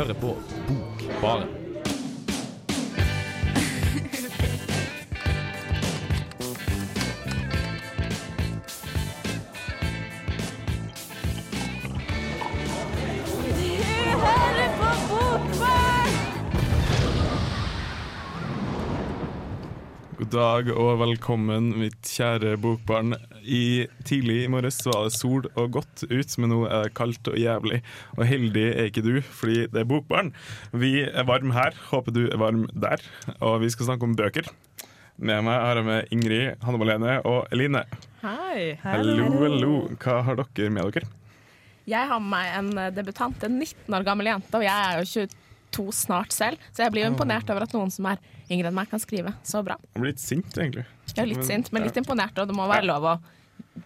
hører på Bokbaren. God dag og velkommen, mitt kjære bokbarn. I Tidlig i morges var det sol og godt ut, men nå er det kaldt og jævlig. Og heldig er ikke du, fordi det er bokbarn. Vi er varme her, håper du er varm der. Og vi skal snakke om bøker. Med meg har jeg med Ingrid, Hanne Malene og Eline. Hei. Hallo, hallo. Hva har dere med dere? Jeg har med meg en debutant, en 19 år gammel jente, og jeg er jo 22 snart selv, så jeg blir jo imponert over at noen som er yngre enn meg, kan skrive så bra. Jeg blir litt sint, egentlig. Ja, litt sint, men litt imponert, og det må være lov å,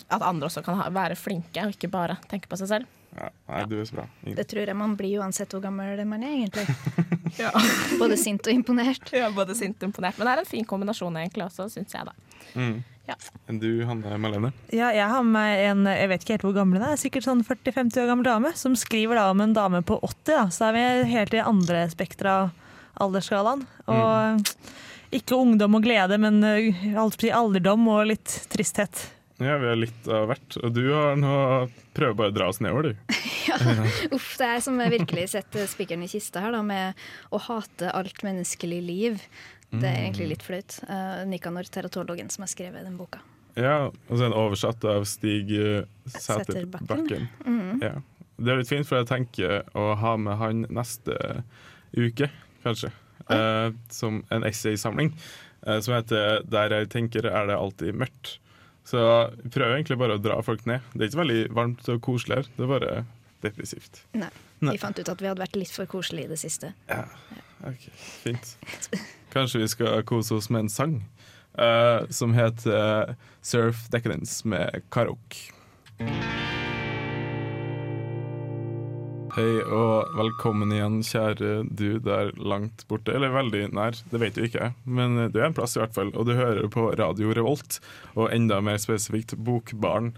at andre også kan ha, være flinke, og ikke bare tenke på seg selv. Ja, nei, du er så bra. Ingen. Det tror jeg man blir uansett hvor gammel man er, egentlig. Ja. Både sint og imponert. Er både sint og imponert, men det er en fin kombinasjon egentlig også, syns jeg da. Mm. Ja. Enn du, Hanne Malene? Ja, jeg har med meg en jeg vet ikke helt hvor gammel hun er, sikkert sånn 40-50 år gammel dame, som skriver da om en dame på 80. Da. Så er vi helt i andre spekter av aldersskalaen. Og ikke ungdom og glede, men alt blir alderdom og litt tristhet. Ja, vi har litt av hvert. Og du har nå prøver bare å dra oss nedover, du. Uff, det er som jeg virkelig setter spikeren i kista her, da, med å hate alt menneskelig liv. Det er egentlig litt flaut. Uh, Nikanor, teratologen, som har skrevet den boka. Ja, og så er den oversatt av Stig uh, Sæterbakken. Mm. Ja. Det er litt fint, for jeg tenker å ha med han neste uke, kanskje. Uh, som en essaysamling uh, som heter 'Der jeg tenker er det alltid mørkt'. Så vi prøver egentlig bare å dra folk ned. Det er ikke veldig varmt og koselig her, det er bare depressivt. Nei. Nei. Vi fant ut at vi hadde vært litt for koselige i det siste. Ja, ok, fint. Kanskje vi skal kose oss med en sang uh, som heter Surf Decadence med Karok. Hei og velkommen igjen, kjære du der langt borte, eller veldig nær, det vet du ikke, men du er en plass i hvert fall, og du hører på Radio Revolt, og enda mer spesifikt Bokbaren,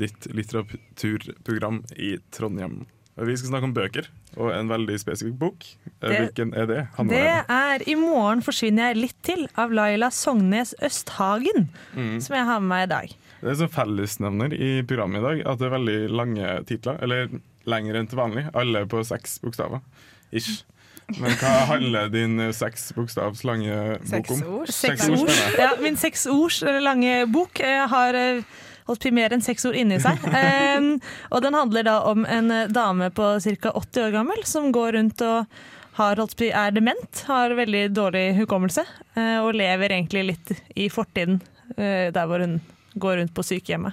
ditt litteraturprogram i Trondheim. Vi skal snakke om bøker, og en veldig spesifikk bok. Eh, Det- Hvilken er det? Hanne Det er 'I morgen forsvinner jeg litt til' av Laila Sognes Østhagen, som jeg har med meg i dag. Det er sånn fellesnevner i programmet i dag at det er veldig lange titler. Eller lengre enn til vanlig. Alle på seks bokstaver. Ish. Men hva handler din eh, seks bokstavs lange bok om? ord. Seks Seks ord, ord. mener jeg. Ja, min seks ords lange bok eh, har holdt mer enn seks ord inni seg. Um, og den handler da om en eh, dame på ca. 80 år gammel som går rundt og har, holdt på, er dement, har veldig dårlig hukommelse eh, og lever egentlig litt i fortiden, eh, der hvor hun går rundt på sykehjemmet.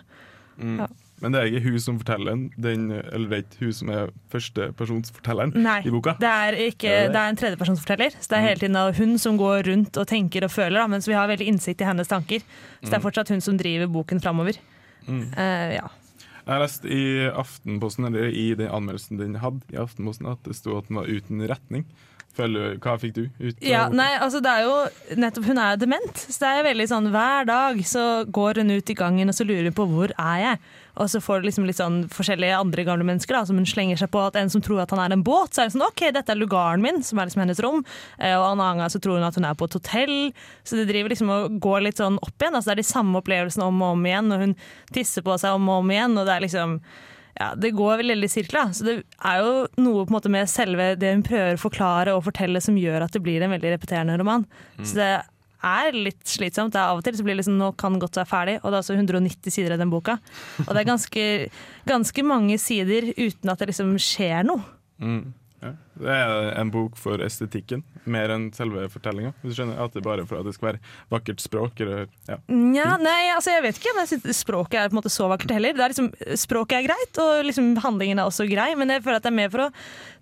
Mm. Ja. Men det er ikke hun som forteller den, eller det er ikke hun som er førstepersonsfortelleren Nei, i boka. det er, ikke, Er det det? det er en tredjepersonsforteller. Så det er Mm. hele tiden hun som går rundt og tenker og føler, da, mens vi har veldig innsikt i hennes tanker. Så det er Mm. fortsatt hun som driver boken framover. Mm. Uh, ja. Jeg har lest i Aftenposten, eller i den anmeldelsen den hadde i Aftenposten, at det sto at den var uten retning. Føler, hva fikk du ut? Ja, nei, altså det er jo nettopp, Hun er dement, så det er veldig sånn hver dag så går hun ut i gangen og så lurer hun på hvor er jeg Og så får du liksom litt sånn forskjellige andre gamle mennesker da, som hun slenger seg på. At En som tror at han er en båt, så er det sånn OK, dette er lugaren min, som er liksom hennes rom. Eh, Og en annen gang så tror hun at hun er på et hotell. Så det driver liksom og går litt sånn opp igjen. Altså Det er de samme opplevelsene om og om igjen, og hun tisser på seg om og om igjen. Og det er liksom ja, det går veldig i sirkler. Så det er jo noe på en måte med selve det hun prøver å forklare og fortelle som gjør at det blir en veldig repeterende roman. Så det er litt slitsomt. Det er av og til så blir det liksom, nå kan godt være ferdig, og det er altså 190 sider i den boka. Og det er ganske, ganske mange sider uten at det liksom skjer noe. Mm. Det er en bok for estetikken, mer enn selve fortellinga. At det er bare for at det skal være vakkert språk. Eller, ja. ja. nei, altså jeg vet ikke om språket er på en måte så vakkert heller. Er liksom, språket er greit, og liksom handlingen er også grei, men jeg føler at det er mer for å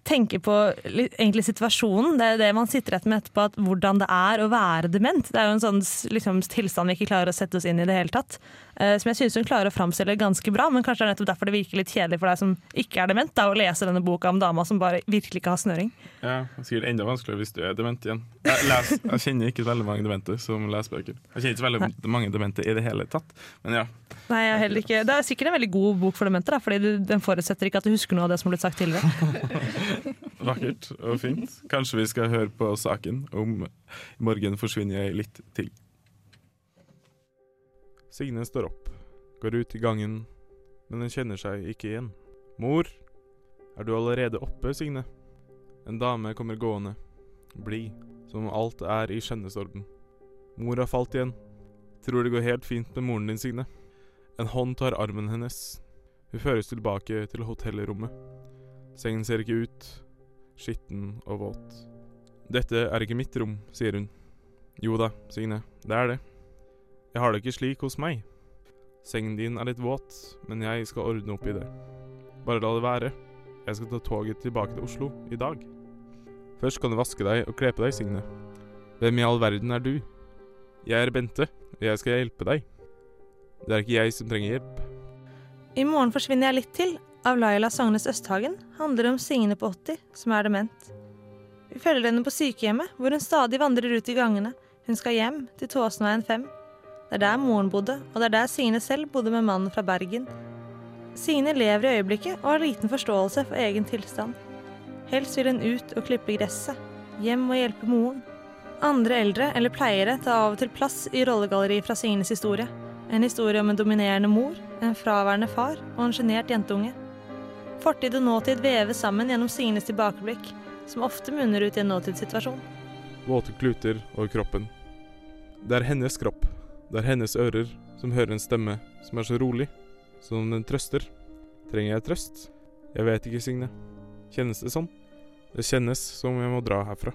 tenke på egentlig situasjonen. Det er det man sitter etter med etterpå, at hvordan det er å være dement. Det er jo en sånn liksom, tilstand vi ikke klarer å sette oss inn i det hele tatt. Eh, som jeg synes hun klarer å framstille ganske bra, men kanskje det er nettopp derfor det virker litt kjedelig for deg som ikke er dement, da, å lese denne boka om dama som bare virkelig ikke har snøring. Ja, Sikkert enda vanskeligere hvis du er dement igjen. Jeg, les, jeg kjenner ikke veldig mange demente som leser bøker. Jeg kjenner ikke veldig mange demente i det hele tatt. Men ja. Nei, jeg er heller ikke. Det er sikkert en veldig god bok for demente, da, fordi den forutsetter ikke at du husker noe av det som har blitt sagt tidligere. vakkert og fint. Kanskje vi skal høre på saken om i morgen forsvinner jeg litt til. Signe står opp, går ut i gangen, men hun kjenner seg ikke igjen. Mor, er du allerede oppe, Signe? En dame kommer gående, blid, som om alt er i skjønnesorden. Mor har falt igjen. Tror det går helt fint med moren din, Signe. En hånd tar armen hennes. Hun føres tilbake til hotellrommet. Sengen ser ikke ut. Skitten og våt. Dette er ikke mitt rom, sier hun. Jo da, Signe, det er det. Jeg har det ikke slik hos meg. Sengen din er litt våt, men jeg skal ordne opp i det. Bare la det være. Jeg skal ta toget tilbake til Oslo i dag. Først kan du vaske deg og kle på deg, Signe. Hvem i all verden er du? Jeg er Bente, og jeg skal hjelpe deg. Det er ikke jeg som trenger hjelp. I morgen forsvinner jeg litt til av Laila Sognes Østhagen handler om Signe på 80 som er dement. Vi følger henne på sykehjemmet, hvor hun stadig vandrer ut i gangene. Hun skal hjem, til Tåsenveien 5. Det er der moren bodde, og det er der Signe selv bodde med mannen fra Bergen. Signe lever i øyeblikket og har liten forståelse for egen tilstand. Helst vil hun ut og klippe gresset, hjem og hjelpe moren. Andre eldre eller pleiere tar av og til plass i rollegalleriet fra Signes historie. En historie om en dominerende mor, en fraværende far og en sjenert jentunge. Fortid og nåtid veves sammen gjennom Signes tilbakeblikk, som ofte munner ut i en nåtidssituasjon. Våte kluter over kroppen. Det er hennes kropp, det er hennes ører som hører en stemme som er så rolig, som om den trøster. Trenger jeg trøst? Jeg vet ikke, Signe. Kjennes det sånn? Det kjennes som jeg må dra herfra.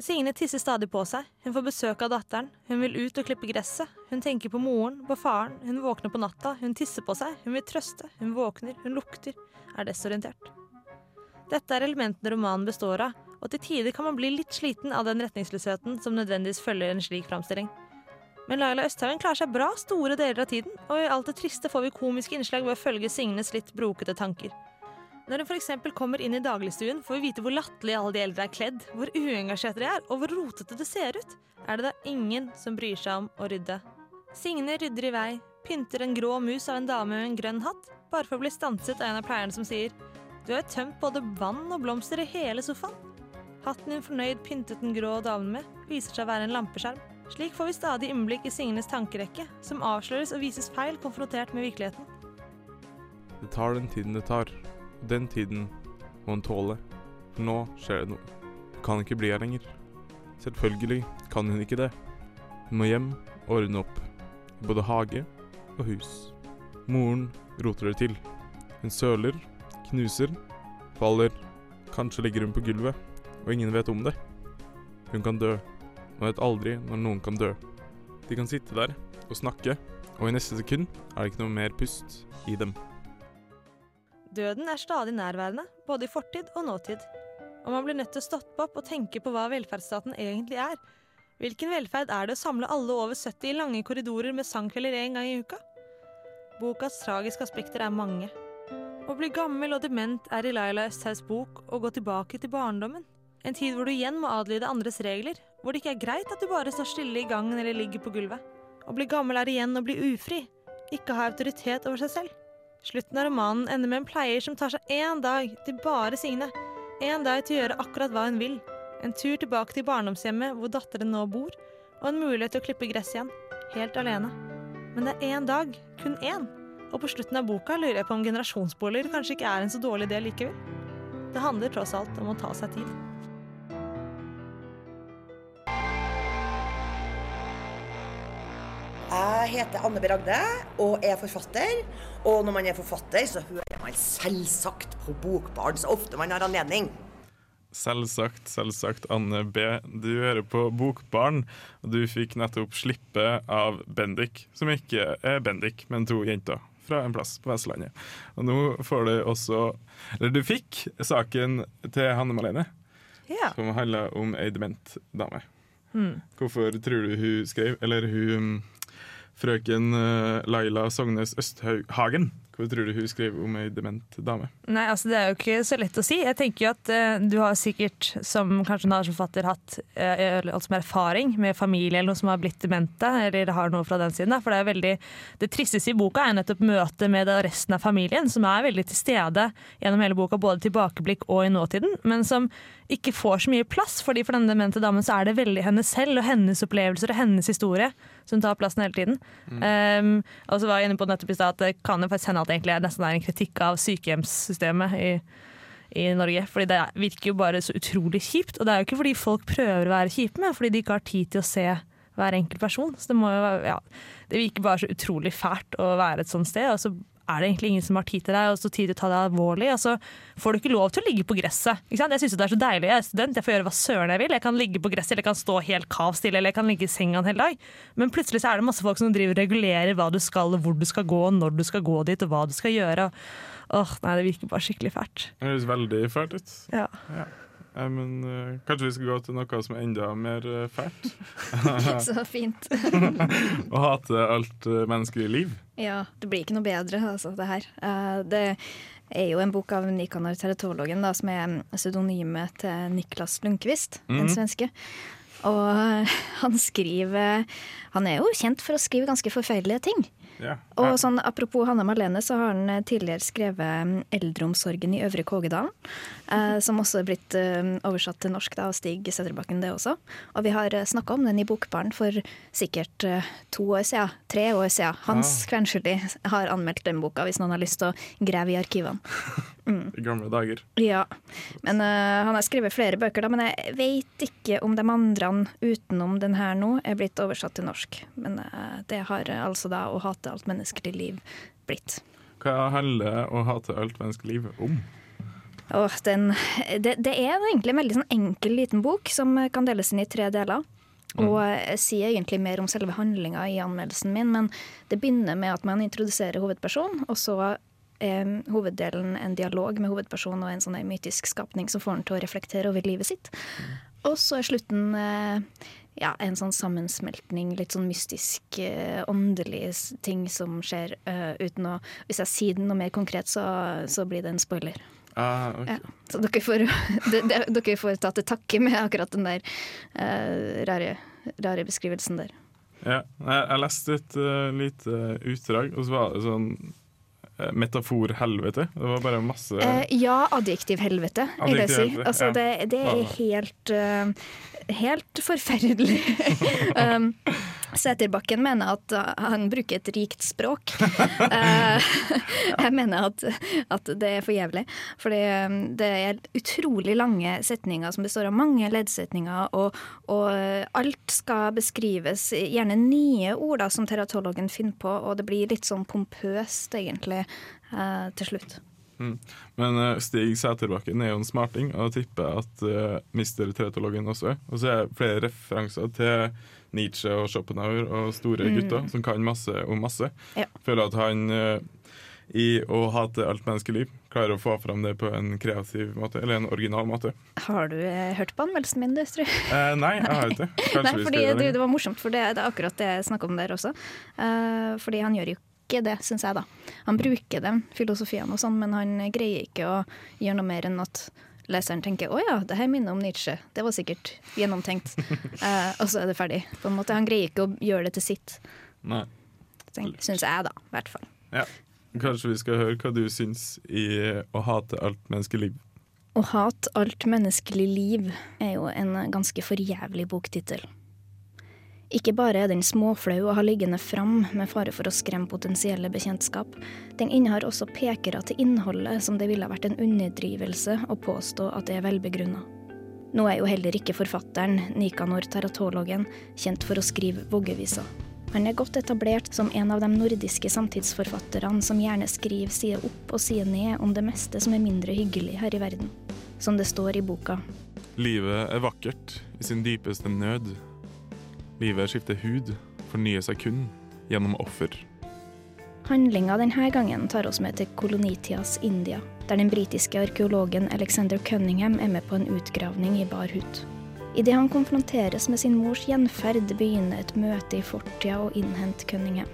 Signe tisser stadig på seg. Hun får besøk av datteren. Hun vil ut og klippe gresset. Hun tenker på moren, på faren. Hun våkner på natta. Hun tisser på seg. Hun vil trøste. Hun våkner. Hun lukter. Er desorientert. Dette er elementene romanen består av, og til tider kan man bli litt sliten av den retningsløsheten som nødvendigvis følger en slik framstilling. Men Laila Østhaugen klarer seg bra store deler av tiden, og i alt det triste får vi komiske innslag ved å følge Signes litt brokete tanker. Når hun f.eks. kommer inn i dagligstuen, får vi vite hvor latterlig alle de eldre er kledd, hvor uengasjerte de er, og hvor rotete det ser ut. Er det da ingen som bryr seg om å rydde? Signe rydder i vei, pynter en grå mus av en dame med en grønn hatt, bare for å bli stanset av en av pleierne som sier du har tømt både vann og blomster i hele sofaen. Hatten hun fornøyd pyntet den grå damen med, viser seg å være en lampeskjerm. Slik får vi stadig innblikk i Signes tankerekke, som avsløres og vises feil konfrontert med virkeligheten. Det tar den tiden det tar, og den tiden må hun tåle. For nå skjer det noe. Hun kan ikke bli her lenger. Selvfølgelig kan hun ikke det. Hun må hjem og ordne opp. I både hage og hus. Moren roter det til. Hun søler, knuser, faller. Kanskje ligger hun på gulvet, og ingen vet om det. Hun kan dø. Man vet aldri når noen kan dø. De kan sitte der og snakke, og i neste sekund er det ikke noe mer pust i dem. Døden er stadig nærværende, både i fortid og nåtid. Og man blir nødt til å stoppe opp og tenke på hva velferdsstaten egentlig er. Hvilken velferd er det å samle alle over 70 i lange korridorer med sangkvelder én gang i uka? Bokas tragiske aspekter er mange. Å bli gammel og dement er i Laila Østhaugs bok å gå tilbake til barndommen. En tid hvor du igjen må adlyde andres regler, hvor det ikke er greit at du bare står stille i gangen eller ligger på gulvet. Å bli gammel er igjen å bli ufri, ikke ha autoritet over seg selv. Slutten av romanen ender med en pleier som tar seg én dag til bare Signe. En dag til å gjøre akkurat hva hun vil. En tur tilbake til barndomshjemmet hvor datteren nå bor, og en mulighet til å klippe gress igjen. Helt alene. Men det er én dag. Kun én. Og på slutten av boka lurer jeg på om generasjonsboliger kanskje ikke er en så dårlig idé likevel. Det handler tross alt om å ta seg tid. Jeg heter Anne B. Ragde og er forfatter. Og når man er forfatter, så hører man selvsagt på Bokbarn så ofte man har anledning. Selvsagt, selvsagt, Anne B. Du hører på Bokbarn, og du fikk nettopp slippe av Bendik, som ikke er Bendik, men to jenter fra en plass på Vestlandet. Og nå får du også Eller du fikk saken til Hanne Malene, Ja. som handla om ei dement dame. Hvorfor tror du hun skrev Eller hun frøken eh, Laila Sognes Østhagen Hva tror du hun skriver om ei dement dame? Nei, altså Det er jo ikke så lett å si. Jeg tenker jo at uh, Du har sikkert, som kanskje en forfatter, hatt uh, altså erfaring med familie eller noe som har blitt demente, eller har noe fra den siden. Da. For Det er veldig, det tristeste i boka er nettopp møtet med resten av familien, som er veldig til stede gjennom hele boka, både tilbakeblikk og i nåtiden, men som ikke får så mye plass. fordi For denne demente damen så er det veldig henne selv og hennes opplevelser og hennes historie som tar plassen hele tiden. Um, og så var jeg inne på nettopp i stad at det kan jo faktisk hende at det egentlig er nesten er en kritikk av sykehjemssystemet i, i Norge. Fordi det virker jo bare så utrolig kjipt. Og det er jo ikke fordi folk prøver å være kjipe, men fordi de ikke har tid til å se hver enkelt person. Så det, må jo, ja, det virker bare så utrolig fælt å være et sånt sted. Og så er det egentlig ingen som har tid til deg, og så tid til å ta deg alvorlig. Og så får du ikke lov til å ligge på gresset. Ikke sant? Jeg syns det er så deilig. Jeg er student, jeg får gjøre hva søren jeg vil. Jeg kan ligge på gresset, eller jeg kan stå helt kav stille, eller jeg kan ligge i senga en hel dag. Men plutselig så er det masse folk som driver og regulerer hva du skal, hvor du skal gå, og når du skal gå dit, og hva du skal gjøre. Åh, nei, det virker bare skikkelig fælt. Det høres veldig fælt ut. Ja. Ja, men uh, kanskje vi skal gå til noe som er enda mer uh, fælt? Så fint. Å hate alt uh, menneskelig liv. Ja, det blir ikke noe bedre, altså, det her. Eh, det er jo en bok av Nikanar Teratologen, da, som er pseudonymet til Niklas Lundqvist, en den svenske. Og eh, han skriver Han er jo kjent for å skrive ganske forferdelige ting. Ja. Og sånn, Apropos Hanne Marlene, så har han eh, tidligere skrevet mm, 'Eldreomsorgen i Øvre Kågedalen'. Eh, som også er blitt eh, oversatt til norsk da, av Stig Sæterbakken, det også. Og vi har uh, snakka om den i Bokbaren for sikkert eh, to år siden. Tre år siden. Hans Ah. Kvernskjuli har anmeldt den boka, hvis noen har lyst til å grave i arkivene. I gamle dager. Ja, men uh, Han har skrevet flere bøker, da, men jeg vet ikke om de andre utenom den her nå er blitt oversatt til norsk. Men uh, det har uh, altså da 'Å hate alt menneskelig liv' blitt. Hva handler å hate alt menneskelig liv om? Åh, den, det, det er egentlig en veldig sånn enkel liten bok som kan deles inn i tre deler. Og jeg sier egentlig mer om selve handlinga i anmeldelsen min, men det begynner med at man introduserer hovedpersonen, og så er hoveddelen en dialog med hovedpersonen og en sånn mytisk skapning som får den til å reflektere over livet sitt. Og så er slutten eh, ja, en sånn sammensmeltning, litt sånn mystisk, eh, åndelig ting som skjer eh, uten å Hvis jeg sier den noe mer konkret, så, så blir det en spoiler. Ah, okay. Ja, så dere får, de, de, dere får ta til takke med akkurat den der eh, rare, rare beskrivelsen der. Ja, jeg, jeg leste et uh, lite utdrag, og så var det sånn metafor-helvete. Det var bare masse Eh, ja, adjektivhelvete, vil jeg si. Altså, det, det er helt, uh, helt forferdelig. um, Sæterbakken mener at uh, han bruker et rikt språk. Eh, jeg mener at, at det er for jævlig. Fordi um, det er utrolig lange setninger som består av mange leddsetninger, og, og uh, alt skal beskrives, gjerne nye ord da, som teratologen finner på, og det blir litt sånn pompøst, egentlig, eh, til slutt. Mm. Men uh, Stig Sæterbakken er jo en smarting, og jeg tipper at uh, Mister Teratologen også er. Og så er det flere referanser til Nietzsche og Schopenhauer og store gutter som kan masse om masse. Ja. Føler at han uh, i å hate alt menneskeliv klarer å få fram det på en kreativ måte, eller en original måte. Har du eh, hørt på anmeldelsen min, du, jeg? Eh, nei, jeg har ikke. Kanskje Nei, fordi det. det var morsomt, for det, det er akkurat det jeg snakker om der også. Uh, fordi han gjør jo ikke det, syns jeg, da. Han bruker den filosofien og sånn, men han greier ikke å gjøre noe mer enn at leseren tenker 'å ja, det her minner om Nietzsche', det var sikkert gjennomtenkt. uh, og så er det ferdig. på en måte. Han greier ikke å gjøre det til sitt, Nei. syns jeg, da. I hvert fall. Ja. Kanskje vi skal høre hva du syns i å hate alt menneskeliv. Å hate alt menneskelig liv er jo en ganske forjævlig boktittel. Ikke bare er den småflau å ha liggende fram med fare for å skremme potensielle bekjentskap, den innehar også pekere til innholdet som det ville vært en underdrivelse å påstå at det er velbegrunna. Nå er jo heller ikke forfatteren, Nikanor Teratologen, kjent for å skrive voggeviser. Han er godt etablert som en av de nordiske samtidsforfatterne som gjerne skriver side opp og side ned om det meste som er mindre hyggelig her i verden. Som det står i boka. Livet er vakkert i sin dypeste nød. Livet skifter hud, fornyer seg kun gjennom offer. Handlinga denne gangen tar oss med til kolonitidas India, der den britiske arkeologen Alexander Cunningham er med på en utgravning i bar hud. Idet han konfronteres med sin mors gjenferd, begynner et møte i fortida å innhente Cunningham.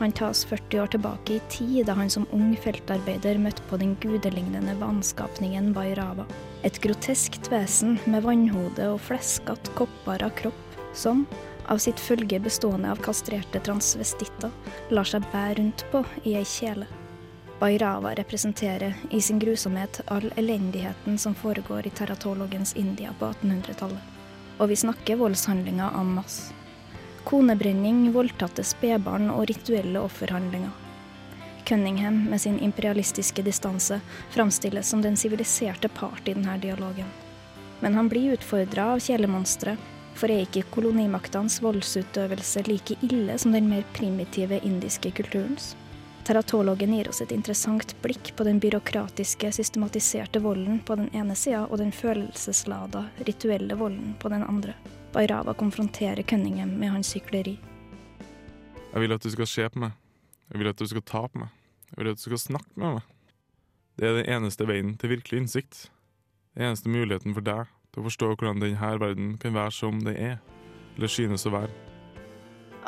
Han tas 40 år tilbake i tid, da han som ung feltarbeider møtte på den gudelignende vanskapningen Bairava. Et groteskt vesen med vannhode og fleskete, koppbara kropp, som, av sitt følge bestående av kastrerte transvestitter, lar seg bære rundt på i ei kjele. Bairava representerer i sin grusomhet all elendigheten som foregår i teratologens India på 1800-tallet. Og vi snakker voldshandlinger en masse. Konebrenning, voldtatte spedbarn og rituelle offerhandlinger. Cunningham med sin imperialistiske distanse framstilles som den siviliserte part i denne dialogen. Men han blir utfordra av kjælemonstre, for er ikke kolonimaktenes voldsutøvelse like ille som den mer primitive indiske kulturens? Teratologen gir oss et interessant blikk på den byråkratiske, systematiserte volden på den ene sida, og den følelseslada, rituelle volden på den andre. Bairava konfronterer Cunningham med hans sykleri. Jeg vil at du skal se på meg. Jeg vil at du skal ta på meg. Jeg vil at du skal snakke med meg. Det er den eneste veien til virkelig innsikt. Den eneste muligheten for deg til å forstå hvordan denne verden kan være som den er, eller synes å være.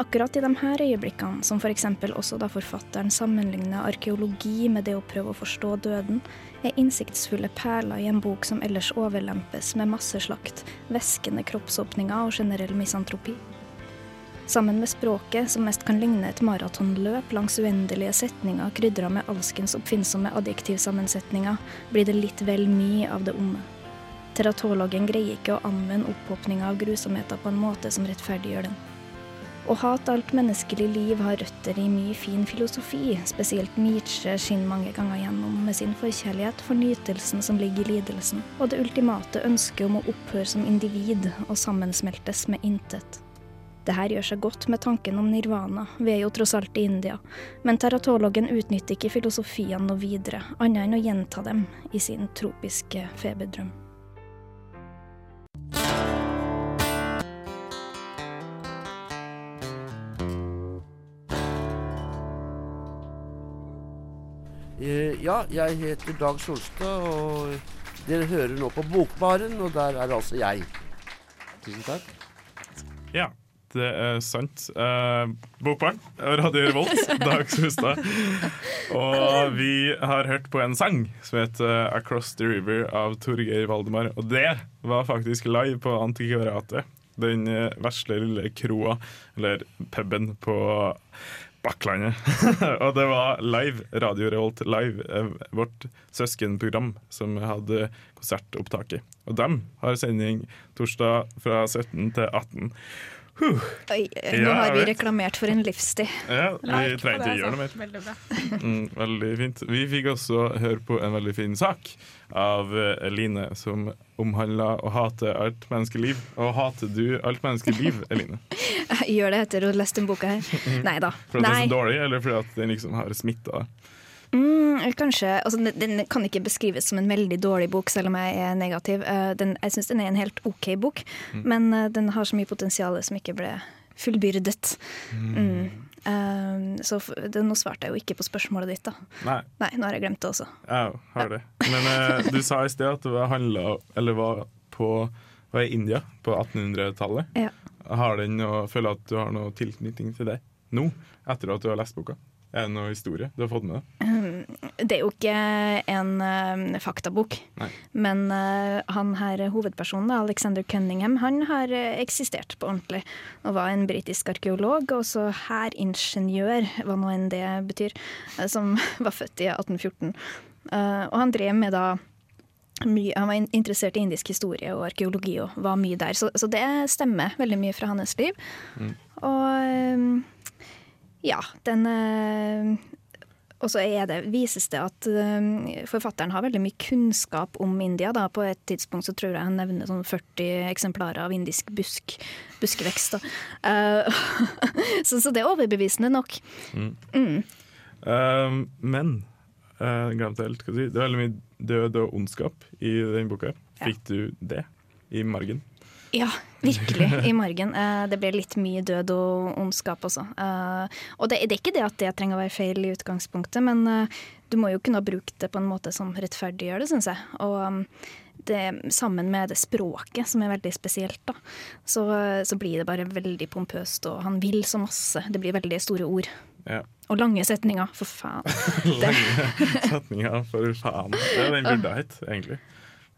Akkurat i de her øyeblikkene, som f.eks. også da forfatteren sammenligner arkeologi med det å prøve å forstå døden, er innsiktsfulle perler i en bok som ellers overlempes med masseslakt, væskende kroppsåpninger og generell misantropi. Sammen med språket, som mest kan ligne et maratonløp langs uendelige setninger krydra med alskens oppfinnsomme adjektivsammensetninger, blir det litt vel mye av det onde. Teratologen greier ikke å anvende opphopninga av grusomheter på en måte som rettferdiggjør den. Å hate alt menneskelig liv har røtter i mye fin filosofi, spesielt Nietzsche skinner mange ganger gjennom med sin forkjærlighet for nytelsen som ligger i lidelsen, og det ultimate ønsket om å opphøre som individ og sammensmeltes med intet. Det her gjør seg godt med tanken om nirvana, vi er jo tross alt i India, men teratologen utnytter ikke filosofiene noe videre, annet enn å gjenta dem i sin tropiske feberdrøm. Eh, ja, jeg heter Dag Solstad, og dere hører nå på Bokbaren, og der er altså jeg. Tusen takk. Ja, det er sant. Eh, Bokbarn, Radio Revolt, Dag Solstad. Og vi har hørt på en sang som heter 'Across the River' av Torgeir Valdemar. Og det var faktisk live på Antikvariatet. Den eh, vesle lille kroa, eller puben, på Bakklandet. og det var live, Radio Revolt Live, eh, vårt søskenprogram som hadde konsertopptaket. Og dem har sending torsdag fra 17 til 18. Huh. Oi, Ja, nå har vi vet. reklamert for en livsstil. Ja, vi trengte det, ikke gjøre noe mer. Veldig. Mm, veldig fint. Vi fikk også høre på en veldig fin sak av eh, Eline som omhandla å hate alt menneskeliv. Og hater du alt menneskeliv, Eline? Jeg gjør det etter å ha lest den boka her. Nei da. Fordi den er så dårlig, eller fordi at den liksom har smitta deg? Mm, kanskje, altså den, den kan ikke beskrives som en veldig dårlig bok, selv om jeg er negativ. Eh, den, jeg syns den er en helt OK bok, men eh, den har så mye potensial som ikke ble fullbyrdet. Mm. Eh, så det, nå svarte jeg jo ikke på spørsmålet ditt, da. Nei, Nei, nå har jeg glemt det også. jeg har det. Men uh, du sa i sted at det var handla Eller var på var i India på 1800-tallet. Ja. Har den noe, føler at du har noe tilknytning til det nå, etter at du har lest boka? Er det noe historie du har fått med deg? Det er jo ikke en uh, faktabok, Nei. men uh, han her hovedpersonen, da, Alexander Cunningham, han har eh, eksistert på ordentlig. Og var en britisk arkeolog, og så hæringeniør, hva nå enn det betyr, eh, som var født i 1814. Uh, og han drev med da mye, han var interessert i indisk historie og arkeologi og var mye der. Så, så det stemmer veldig mye fra hans liv. Og eh, ja, den eh, Og så vises det at eh, forfatteren har veldig mye kunnskap om India. Da. På et tidspunkt så tror jeg han nevner sånn 40 eksemplarer av indisk busk, buskevekst. Da. Eh, så, så det er overbevisende nok. Um, men uh, glemte helt hva si. Det er veldig mye død og ondskap i den boka. Fikk du det i margen? Ja, virkelig, i margen. Eh, det ble litt mye død og ondskap også. Eh, og det, det er ikke det at det trenger å være feil i utgangspunktet, men eh, du må jo kunne ha brukt det på en måte som rettferdiggjør det, syns jeg. Og um, det, sammen med det språket, som er veldig spesielt, da, så, så blir det bare veldig pompøst, og han vil så masse. Det blir veldig store ord. Ja. Og lange setninger, for faen. Lange setninger, for faen. Det er den burde hett, egentlig.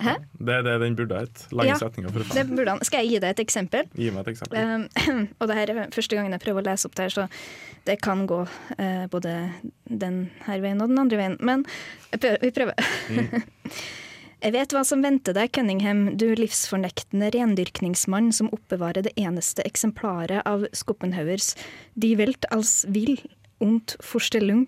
Hæ? Det er det den burde hett. Lange Ja, setninger, for Det faen. burde han. Skal jeg gi deg et eksempel? Gi meg et eksempel. Um, og det her er første gangen jeg prøver å lese opp det her, så det kan gå uh, både den her veien og den andre veien. Men prøver, vi prøver. Jeg vet hva som venter deg, Cunningham, du livsfornektende rendyrkningsmann som oppbevarer det eneste eksemplaret av Skoppenhaugers Die Welt als Will und Forstellung,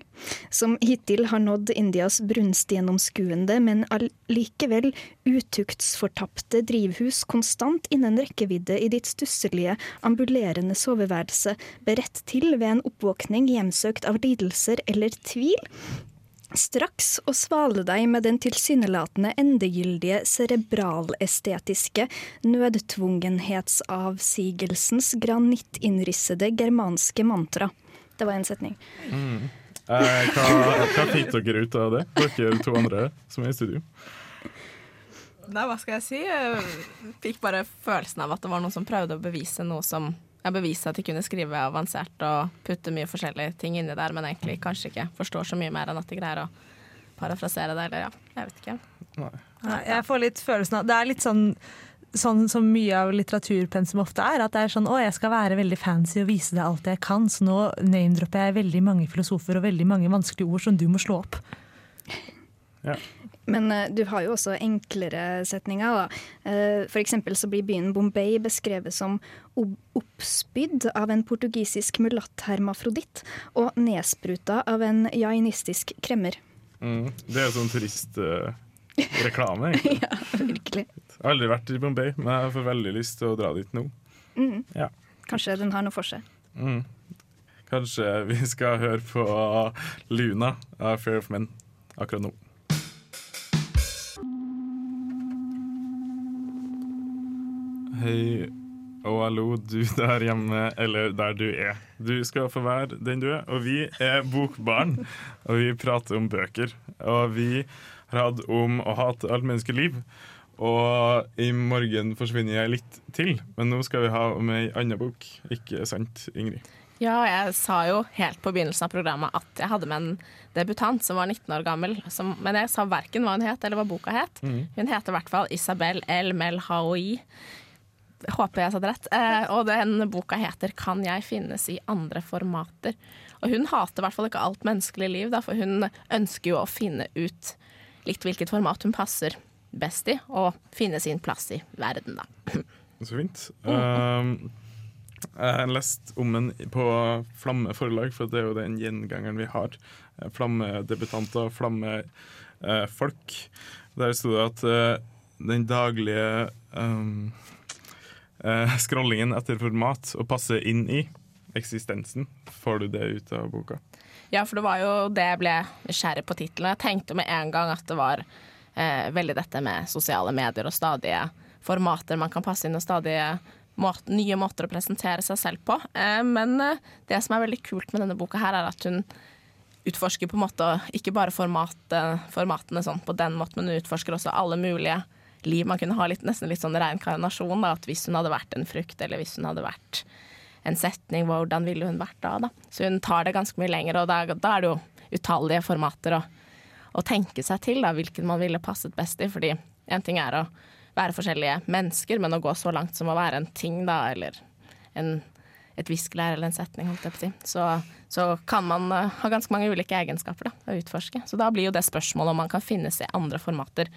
som hittil har nådd Indias brunstgjennomskuende, men allikevel utuktsfortapte drivhus konstant innen rekkevidde i ditt stusselige, ambulerende soveværelse, beredt til ved en oppvåkning hjemsøkt av lidelser eller tvil? Straks å svale deg med den tilsynelatende endegyldige cerebralestetiske nødtvungenhetsavsigelsens granittinnrissede germanske mantra. Det var en setning. Eh, hva, hva fikk dere ut av det, dere to andre som er i studio? Nei, hva skal jeg si? Jeg fikk bare følelsen av at det var noen som prøvde å bevise noe som Jeg beviste at de kunne skrive avansert og putte mye forskjellige ting inni der, men egentlig kanskje ikke forstår så mye mer enn at de greier å parafrasere det, eller ja, jeg vet ikke. Nei. Nei, jeg får litt følelsen av Det er litt sånn Sånn som mye av litteraturpensum ofte er. At det er sånn 'Å, jeg skal være veldig fancy og vise deg alt jeg kan', så nå name-dropper jeg veldig mange filosofer og veldig mange vanskelige ord som du må slå opp. Men uh, du har jo også enklere setninger. Da. Uh, for eksempel så blir byen Bombay beskrevet som oppspydd av en portugisisk mulatt-hermafroditt og nedspruta av en jainistisk kremmer. Mm. Det er sånn turistreklame, egentlig. ja, virkelig. Jeg har aldri vært i Bombay, men jeg får veldig lyst til å dra dit nå. Mm. Ja. Kanskje den har noe for seg. Mm. Kanskje vi skal høre på Luna av Fair of Men akkurat nå. Hei og hallo, du der hjemme, eller der du er. Du skal få være den du er, og vi er Bokbarn. Og vi prater om bøker. Og vi hatt om å hate alt menneskeliv. Og i morgen forsvinner jeg litt til, men nå skal vi ha om ei anna bok. Ikke sant, Ingrid? Ja, jeg sa jo helt på begynnelsen av programmet at jeg hadde med en debutant som var 19 år gammel. Som, men jeg sa verken hva hun het eller hva boka het. Hun heter i hvert fall Isabel El Melhaoui. Håper jeg sa det rett. Eh, og den boka heter 'Kan jeg finnes i andre formater'. Og hun hater i hvert fall ikke alt menneskelig liv, da, for hun ønsker jo å finne ut litt hvilket format hun passer best i, og finne sin plass i verden, da. Så fint. Uh, jeg har lest om den på Flamme forlag, for det er jo den gjengangeren vi har. Eh, Flammedebutanter, flammefolk. Der sto det at uh, den daglige um, uh, scrollingen etter format å passe inn i eksistensen, får du det ut av boka? Ja, for det var jo det jeg ble nysgjerrig på tittelen. Jeg tenkte med en gang at det var eh, veldig dette med sosiale medier og stadige formater man kan passe inn, og stadige måt nye måter å presentere seg selv på. Eh, men eh, det som er veldig kult med denne boka, her er at hun utforsker på en måte ikke bare formatet, formatene sånn på den måten, men hun utforsker også alle mulige liv. Man kunne ha litt, nesten litt sånn reinkarnasjon. Da, at hvis hun hadde vært en frukt, eller hvis hun hadde vært en setning, hvordan ville hun vært da? da? Så hun tar det ganske mye lenger, og da, da er det jo utallige formater å, å tenke seg til da, hvilken man ville passet best i. Fordi en ting er å være forskjellige mennesker, men å gå så langt som å være en ting, da, eller en, et viskelær eller en setning, så, så kan man uh, ha ganske mange ulike egenskaper da, å utforske. Så da blir jo det spørsmålet om man kan finnes i andre formater,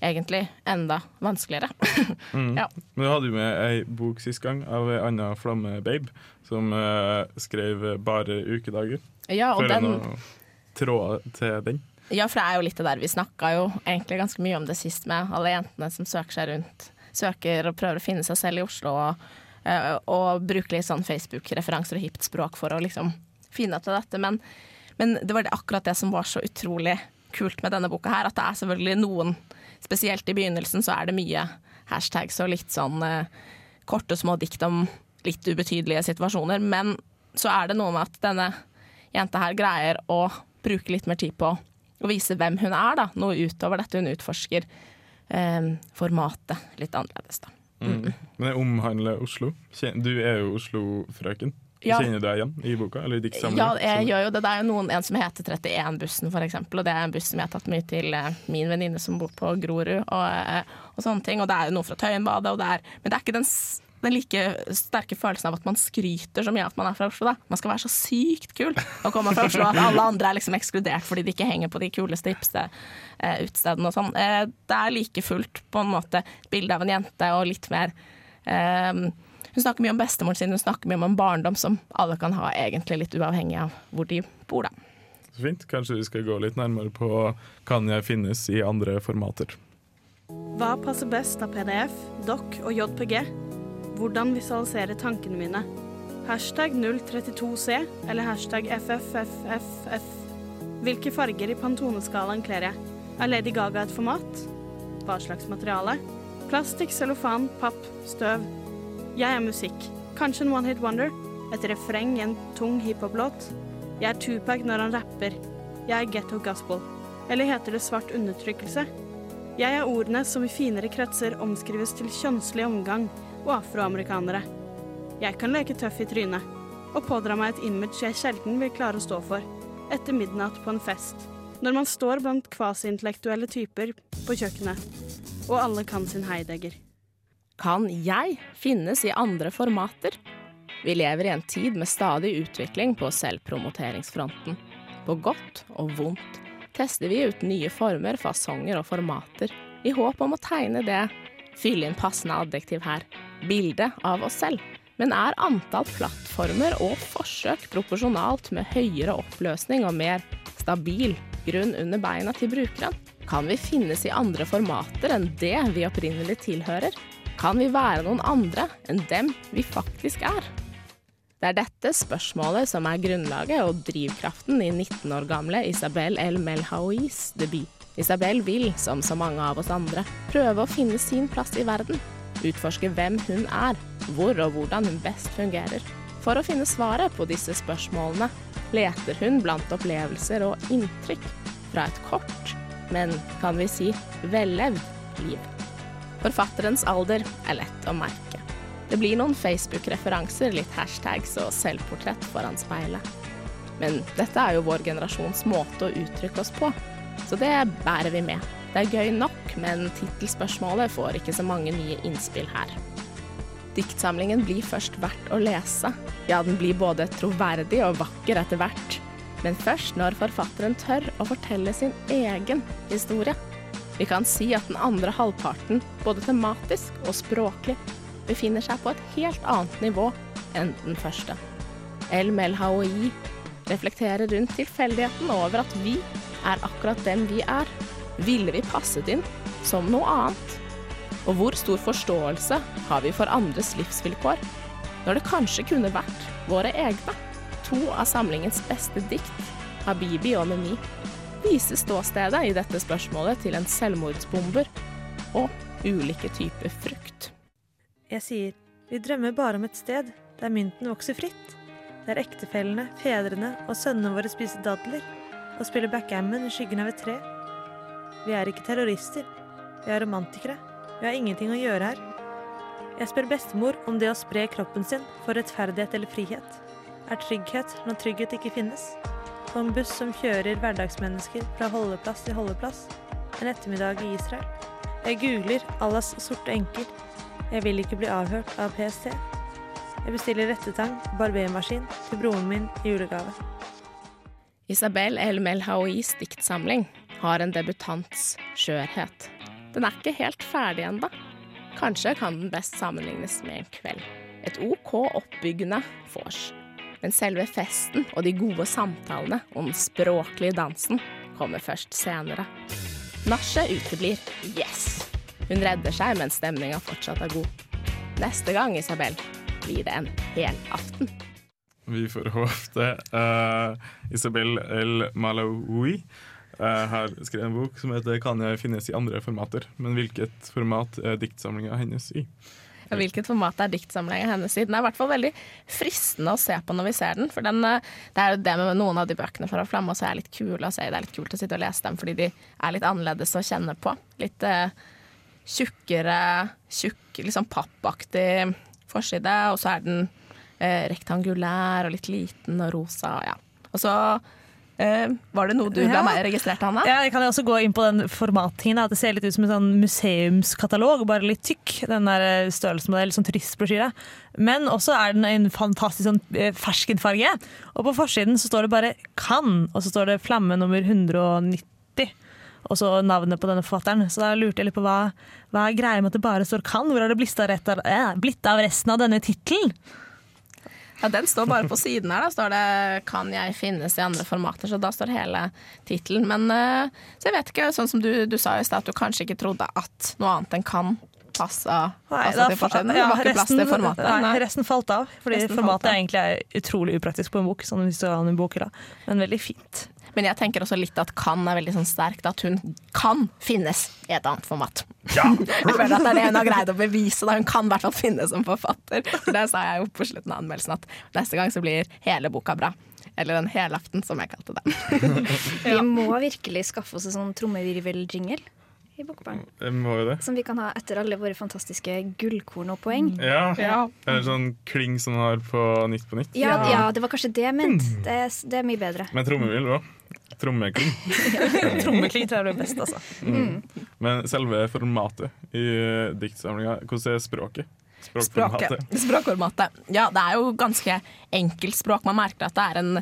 egentlig enda vanskeligere. ja. Men du hadde jo med ei bok sist gang av ei anna flammebabe, som uh, skrev bare ukedager. ja, og Føler den... noe tråd til den? Ja, for det er jo litt det der vi snakka jo egentlig ganske mye om det sist med alle jentene som søker seg rundt. Søker og prøver å finne seg selv i Oslo og, uh, og bruker litt sånn Facebook-referanser og hipt språk for å liksom finne ut av dette. Men, men det var det akkurat det som var så utrolig kult med denne boka her, at det er selvfølgelig noen Spesielt i begynnelsen så er det mye hashtags og litt sånn eh, korte, små dikt om litt ubetydelige situasjoner. Men så er det noe med at denne jenta her greier å bruke litt mer tid på å vise hvem hun er, da. Noe utover dette hun utforsker. Eh, formatet litt annerledes, da. Mm. Men det omhandler Oslo. Du er jo Oslo-frøken. Ja. Kjenner du deg igjen i boka? Eller i Ja, jeg gjør jo det. Det er jo noen, en som heter 31-bussen, for eksempel. Og det er en buss som jeg har tatt mye til eh, min venninne som bor på Grorud, og, eh, og sånne ting. Og det er jo noe fra Tøyenbadet, det er Men det er ikke den, den like sterke følelsen av at man skryter så mye av at man er fra Oslo, da. Man skal være så sykt kul og komme fra Oslo at alle andre er liksom ekskludert fordi de ikke henger på de kuleste, hipste eh, utestedene og sånn. Eh, det er like fullt på en måte bilde av en jente og litt mer eh, hun snakker mye om bestemoren sin, hun snakker mye om en barndom som alle kan ha, egentlig litt uavhengig av hvor de bor, da. Så fint. Kanskje vi skal gå litt nærmere på kan jeg finnes i andre formater. Hva passer best av PDF, doc og JPG? Hvordan visualisere tankene mine? Hashtag 032C eller hashtag FFFFF. Hvilke farger i pantoneskalaen kler jeg? Er Lady Gaga et format? Hva slags materiale? Plastikk, cellofan, papp, støv. Jeg er musikk. Kanskje en one hit wonder? Et refreng i en tung hiphop-låt? Jeg er Tupac når han rapper. Jeg er ghetto gospel. Eller heter det svart undertrykkelse? Jeg er ordene som i finere kretser omskrives til kjønnslig omgang og afroamerikanere. Jeg kan leke tøff i trynet og pådra meg et image jeg sjelden vil klare å stå for etter midnatt på en fest, når man står blant kvasiintellektuelle typer på kjøkkenet, og alle kan sin Heidegger. Kan jeg finnes i andre formater? Vi lever i en tid med stadig utvikling på selvpromoteringsfronten. På godt og vondt tester vi ut nye former, fasonger og formater, i håp om å tegne det, fylle inn passende adjektiv her, bildet av oss selv. Men er antall plattformer og forsøk proporsjonalt med høyere oppløsning og mer stabil grunn under beina til brukeren? Kan vi finnes i andre formater enn det vi opprinnelig tilhører? Kan vi være noen andre enn dem vi faktisk er? Det er dette spørsmålet som er grunnlaget og drivkraften i 19 år gamle Isabel El Melhaouis debut. Isabel vil, som så mange av oss andre, prøve å finne sin plass i verden. Utforske hvem hun er, hvor og hvordan hun best fungerer. For å finne svaret på disse spørsmålene leter hun blant opplevelser og inntrykk fra et kort, men kan vi si vellevd liv. Forfatterens alder er lett å merke. Det blir noen Facebook-referanser, litt hashtags og selvportrett foran speilet. Men dette er jo vår generasjons måte å uttrykke oss på, så det bærer vi med. Det er gøy nok, men tittelspørsmålet får ikke så mange nye innspill her. Diktsamlingen blir først verdt å lese. Ja, den blir både troverdig og vakker etter hvert. Men først når forfatteren tør å fortelle sin egen historie. Vi kan si at den andre halvparten, både tematisk og språklig, befinner seg på et helt annet nivå enn den første. El Melhaoi reflekterer rundt tilfeldigheten over at vi er akkurat dem vi er. Ville vi passet inn som noe annet? Og hvor stor forståelse har vi for andres livsvilkår, når det kanskje kunne vært våre egne? To av samlingens beste dikt, Habibi og Memi, viser ståstedet i dette spørsmålet til en selvmordsbomber og ulike typer frukt. Jeg sier, vi drømmer bare om et sted der mynten vokser fritt. Der ektefellene, fedrene og sønnene våre spiser dadler og spiller backgammon i skyggen av et tre. Vi er ikke terrorister. Vi er romantikere. Vi har ingenting å gjøre her. Jeg spør bestemor om det å spre kroppen sin for rettferdighet eller frihet er trygghet når trygghet ikke finnes. På en buss som kjører hverdagsmennesker fra holdeplass til holdeplass en ettermiddag i Israel. Jeg googler Allahs sorte enker. Jeg vil ikke bli avhørt av PST. Jeg bestiller rettetang barbermaskin til broren min i julegave. Isabel Elmel Melhaouis diktsamling har en debutants skjørhet. Den er ikke helt ferdig ennå. Kanskje kan den best sammenlignes med en kveld. Et OK oppbyggende vors. Men selve festen og de gode samtalene om den språklige dansen kommer først senere. Nachet uteblir. Yes! Hun redder seg mens stemninga fortsatt er god. Neste gang, Isabel, blir det en hel aften. Vi får håpe. Eh, Isabel El Malawi uh, har skrevet en bok som heter 'Kan jeg finnes i andre formater'. Men hvilket format er diktsamlinga hennes i? Hvilket format er diktsamlinga hennes i? Den er i hvert fall veldig fristende å se på når vi ser den. For den, eh, det er jo det med noen av de bøkene fra Flamme også er litt kule å se. Det er litt kult å sitte og lese dem fordi de er litt annerledes å kjenne på. Litt eh, tjukkere, tjukk, liksom pappaktig forside, og så er den eh, rektangulær og litt liten og rosa. Og Ja. Og så var det noe du Ja. meg registrert, Hanne? Ja, jeg kan også gå inn på den formattingen. At det ser litt ut som en sånn museumskatalog, bare litt tykk. Den der eh, størrelsesmodell, sånn turistbrosjyre. Men også er den en fantastisk sånn eh, ferskenfarge. Og på forsiden så står det bare 'Kan', og så står det flamme nummer 190. Og så navnet på denne forfatteren. Så da lurte jeg litt på hva, hva er greia med at det bare står 'Kan'? Hvor har det blitt av, eh, av resten av denne tittelen? Ja, Den står bare på siden her. Da står det 'Kan jeg finnes i andre formater', så da står hele tittelen. Men eh, så jeg vet ikke, sånn som du, du sa i stad, at du kanskje ikke trodde at noe annet enn 'kan' passa, til forsiden. ja, det var ikke plass til formatet. Nei, resten falt av. Fordi Resten formatet av. er egentlig er utrolig upraktisk på en bok. Sånn hvis du har en i bokhylla. Men veldig fint. Men jeg tenker også litt at 'kan' er veldig sånn sterkt. At hun kan finnes i et annet format. Ja! Jeg føler at det er det hun har greid å bevise. Da. Hun kan i hvert fall finnes som forfatter. Det sa jeg jo på slutten av anmeldelsen, at neste gang så blir hele boka bra. Eller en helaften, som jeg kalte det. Vi må virkelig skaffe oss en sånn trommevirveljingle i Bokbarn. Det. Som vi kan ha etter alle våre fantastiske gullkorn og poeng. Ja. Ja. Eller sånn kling som man har på Nytt på nytt. Ja, ja, det var kanskje det jeg mente. Det, er- det er mye bedre. Med trommevill òg. Trommekling. Trommekling tror jeg blir best, altså. Men selve formatet i diktsamlinga, hvordan er språket? Språket. Språkformatet. Språkformatet. Ja, det er jo ganske enkelt språk. Man merker at det er en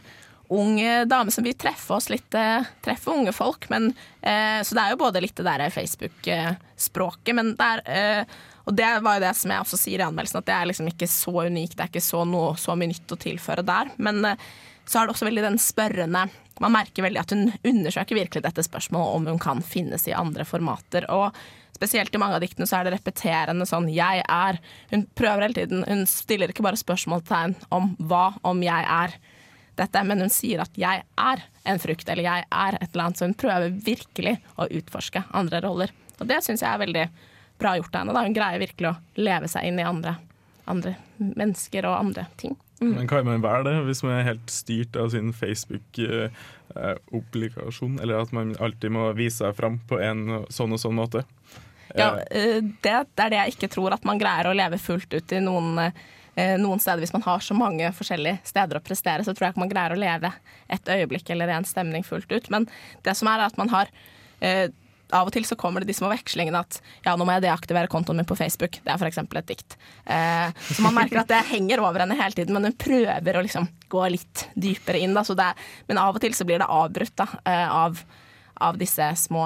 ung dame som vil treffe oss litt, eh, treffe unge folk. Men, eh, så det er jo både litt det der Facebook-språket, men det er eh, Og det var jo det som jeg også sier i anmeldelsen, at det er liksom ikke så unikt. Det er ikke så, noe, så mye nytt å tilføre der. Men så er det også veldig den spørrende Man merker veldig at hun undersøker virkelig dette spørsmålet om hun kan finnes i andre formater. Og spesielt i mange av diktene så er det repeterende sånn 'jeg er'. Hun prøver hele tiden. Hun stiller ikke bare spørsmålstegn om hva om jeg er dette, men hun sier at 'jeg er en frukt', eller 'jeg er et eller annet'. Så hun prøver virkelig å utforske andre roller. Og det syns jeg er veldig bra gjort av henne. Da. Hun greier virkelig å leve seg inn i andre, andre mennesker og andre ting. Men kan man være det hvis man er helt styrt av sin Facebook-obligasjon? Eller at man alltid må vise seg fram på en sånn og sånn måte? Ja, Eh, eh, det, det er det jeg ikke tror, at man greier å leve fullt ut i noen, eh, noen steder. Hvis man har så mange forskjellige steder å prestere, så tror jeg ikke man greier å leve et øyeblikk eller en stemning fullt ut. Men det som er, er at man har eh, av og til så kommer det de små vekslingene at ja, nå må jeg deaktivere kontoen min på Facebook. Det er f.eks. et dikt. Eh, så man merker at det henger over henne hele tiden, men hun prøver å liksom gå litt dypere inn. Da, er, men av og til så blir det avbrutt da, eh, av, av disse små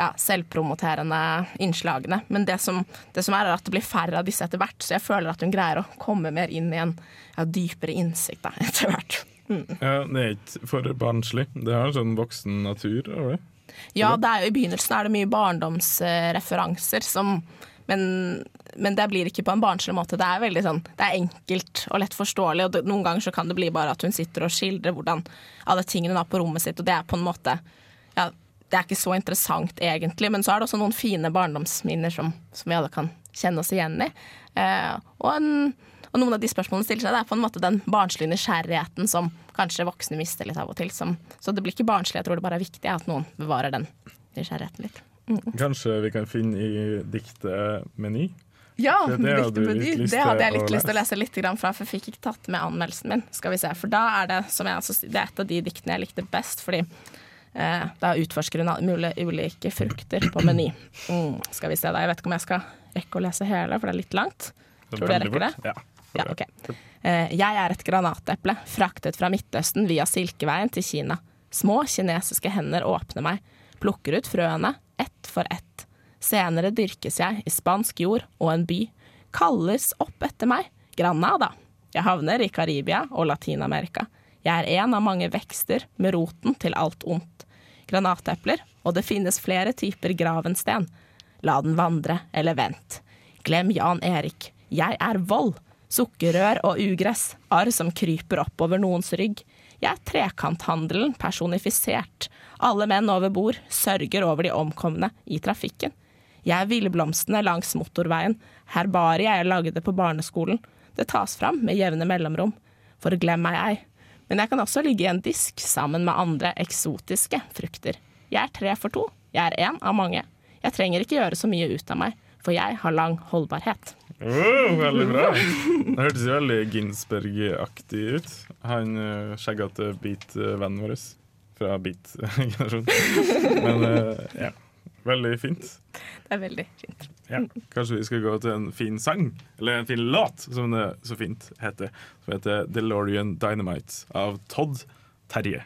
ja, selvpromoterende innslagene. Men det som, det som er, er at det blir færre av disse etter hvert, så jeg føler at hun greier å komme mer inn i en ja, dypere innsikt da, etter hvert. Ja, det er ikke for barnslig. Det har en sånn voksen natur over det. Ja, det er jo i begynnelsen er det mye barndomsreferanser som men, men det blir ikke på en barnslig måte. Det er veldig sånn, det er enkelt og lett forståelig. og det, Noen ganger så kan det bli bare at hun sitter og skildrer hvordan alle tingene hun har på rommet sitt. Og det er på en måte ja, Det er ikke så interessant egentlig, men så er det også noen fine barndomsminner som, som vi alle kan kjenne oss igjen i. Eh, og, en, og noen av de spørsmålene stiller seg, det er på en måte den barnslige nysgjerrigheten som kanskje voksne mister litt av og til. Som, så det blir ikke barnslig, jeg tror det bare er viktig at noen bevarer den nysgjerrigheten litt. Kanskje vi kan finne i diktet Meny? Ja, Det- det hadde det hadde jeg litt lyst til å lese. litt fra, for jeg fikk ikke tatt med anmeldelsen min. Skal vi se, For da er det som jeg det er et av de diktene jeg likte best, fordi da utforsker hun ulike frukter på Meny. Mm, skal vi se da, Jeg vet ikke om jeg skal rekke å lese hele, for det er litt langt. Tror du jeg rekker det? Ja. Ja, ok. Eh, jeg er et granateple, fraktet fra Midtøsten via Silkeveien til Kina. Små kinesiske hender åpner meg, plukker ut frøene, ett for ett. Senere dyrkes jeg i spansk jord, og en by kalles opp etter meg, Granada. Jeg havner i Karibia og Latin-Amerika. Jeg er en av mange vekster med roten til alt ondt. Granatepler, og det finnes flere typer gravensten. La den vandre, eller vent. Glem Jan Erik. Jeg er vold. Sukkerrør og ugress. Arr som kryper oppover noens rygg. Jeg er trekanthandelen personifisert. Alle menn over bord sørger over de omkomne i trafikken. Jeg er villblomstene langs motorveien. Herbariet jeg lagde på barneskolen. Det tas fram med jevne mellomrom. For glem meg ei. Men jeg kan også ligge i en disk sammen med andre eksotiske frukter. Jeg er tre for to. Jeg er én av mange. Jeg trenger ikke gjøre så mye ut av meg. For jeg har lang holdbarhet. Oh, veldig bra. Det hørtes veldig Ginsberg-aktig ut. Han uh, skjeggete beat-vennen vår fra beat-generasjonen. Men uh, ja, veldig fint. Det er veldig fint. Ja. Kanskje vi skal gå til en fin sang, eller en fin låt, som det så fint heter. Som heter DeLorean Dynamite av Todd Terje.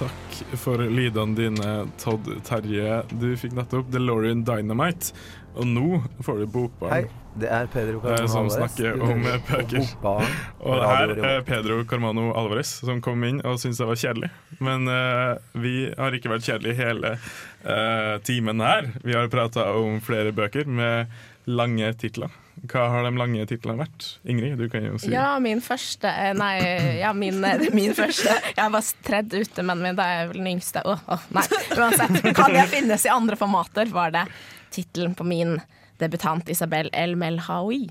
Takk for lydene dine, Todd Terje. Du fikk nettopp DeLorean Dynamite, og nå får du Bokbarn. Hei, det er Pedro Carmano Carmano som snakker om hører eh, bøker. Og det her er Pedro Carmano Alvarez som kom inn og syntes det var kjedelig. Men uh, vi har ikke vært kjedelige hele uh, timen her. Vi har prata om flere bøker med lange titler. Hva har de lange titlene vært? Ingrid, du kan jo si Ja, min første Nei, ja, min, min første. Jeg var tredd ute, men min, da er jeg vel den yngste. Åh, oh, nei, uansett. Kan jeg finnes i andre formater, var det tittelen på min debutant Isabel El Melhaoui.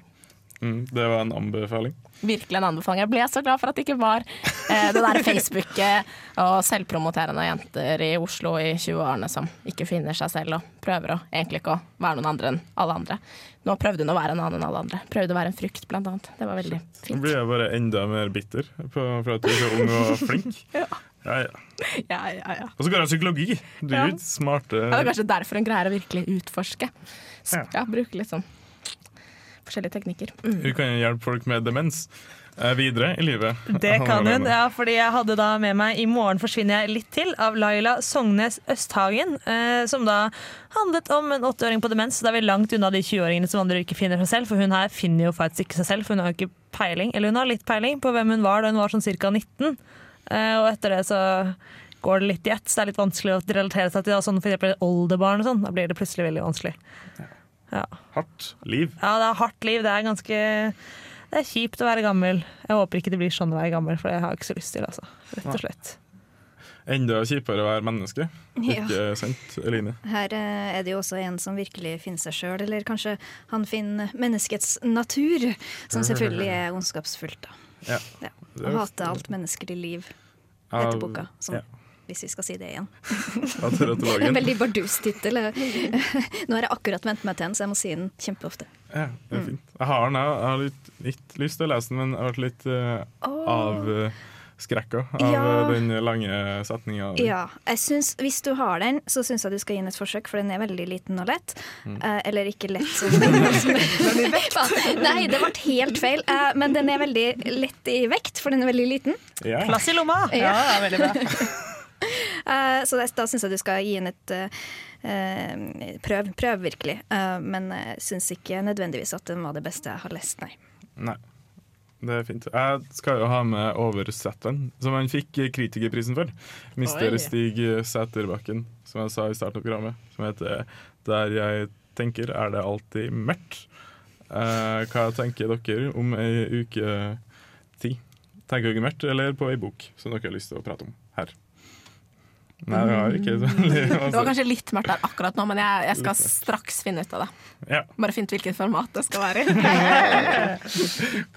Mm, det var en anbefaling. Virkelig en anbefaling. Jeg ble så glad for at det ikke var eh, det der Facebooket og selvpromoterende jenter i Oslo i 20-årene som ikke finner seg selv og prøver å egentlig ikke å være noen andre enn alle andre. Nå prøvde hun å være en annen enn alle andre. Prøvde å være en frukt, blant annet. Det var veldig fint fint. blir jeg bare enda mer bitter på, for at du er så ung og flink. Ja. Ja, ja. Ja, ja, ja. Og så går jeg psykologi! Du Ja. smarte det er kanskje derfor hun greier å virkelig utforske. Ja. Ja, bruke litt sånn forskjellige teknikker. Mm. Hun kan hjelpe folk med demens eh, videre i livet. Det kan hun, ja, fordi jeg hadde da med meg 'I morgen forsvinner jeg litt til' av Laila Sognes Østhagen. Eh, som da handlet om en 80-åring på demens. Da er vi langt unna de 20-åringene som andre ikke finner seg selv. For hun her finner jo faktisk ikke seg selv, for hun har jo ikke peiling. Eller hun har litt peiling på hvem hun var da hun var sånn ca. 19. Eh, og etter det så går det litt i ett, så det er litt vanskelig å relatere seg til da, sånn eksempel oldebarn og sånn. Da blir det plutselig veldig vanskelig. Ja. Hardt liv. Ja, det er hardt liv. Det er ganske Det er kjipt å være gammel. Jeg håper ikke det blir sånn å være gammel, for det har jeg ikke så lyst til. Altså. Rett og slett. Enda kjipere å være menneske. Ja. Ikke sant, Eline? Her eh, er det jo også en som virkelig finner seg sjøl, eller kanskje han finner menneskets natur, som selvfølgelig er ondskapsfullt. da. Ja. Ja. Det Å er- hate alt menneskelig liv, heter boka. Som, ja. Hvis vi skal si det igjen. Av. En veldig bardus tittel. Nå har jeg akkurat vent meg til den, så jeg må si den kjempeofte. Ja, det er fint. Jeg har den, jeg. Jeg har litt, litt lyst til å lese den, men jeg har vært litt uh, av Ja. eh, den lange setninga. Ja, jeg synes, Hvis du har den, så syns jeg du skal gi den et forsøk, for den er veldig liten og lett. Eh, eller ikke lett som Nei, det ble helt feil. Eh, men den er veldig lett i vekt, for den er veldig liten. Ja. Plass i lomma! Ja. det er veldig bra. Eh, så da syns jeg du skal gi den et eh, eh, prøv. Prøv virkelig. Uh, men jeg syns ikke nødvendigvis at den var det beste jeg har lest, nei. Nei. Det er fint. Jeg skal jo ha med oversetteren, som han fikk kritikerprisen for. Mister Oi. Stig Sæterbakken, som jeg sa i starten av programmet. Som heter 'Der jeg tenker er det alltid mørkt'. Eh, hva tenker dere om ei uke tid? Tenker dere mørkt, eller på ei bok som dere har lyst til å prate om her? Nei, det var ikke så Det var altså, kanskje litt mørkt der akkurat nå, men jeg, jeg skal straks finne ut av det. Ja. Bare finne ut hvilket format det skal være i.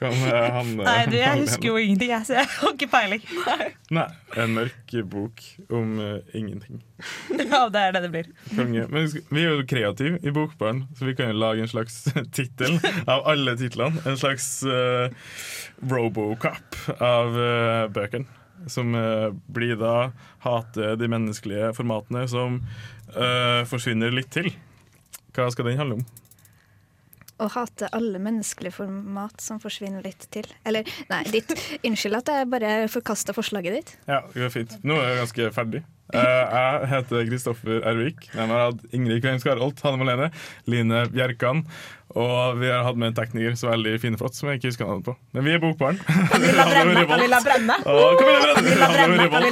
Eh, han eh, Nei, du, jeg husker jo ingenting, jeg, så jeg har ikke peiling. Nei, en mørk bok om uh, ingenting. Ja, det er det det blir. Konge. Men vi er jo kreative i Bokbarn, så vi kan jo lage en slags tittel av alle titlene. En slags uh, robocop av uh, bøkene. Som eh, blir da hater de menneskelige formatene', som eh, forsvinner litt til. Hva skal den handle om? Å hate alle menneskelige format som forsvinner litt til. Eller, nei, ditt. Unnskyld at jeg bare forkasta forslaget ditt. Ja, det går fint. Nå er jeg ganske ferdig. Eh, jeg heter Kristoffer Ervik. Jeg har hatt Ingrid Kveim Skarholt, Hanne Malene, Line Bjerkan. Og vi har hatt med en tekniker så veldig fin og flott som jeg ikke husker navnet på. Men vi er Bokbarn. Camilla Brenne. Camilla Brenne. Og Camilla Brenne. Camilla Brenne. Revolt.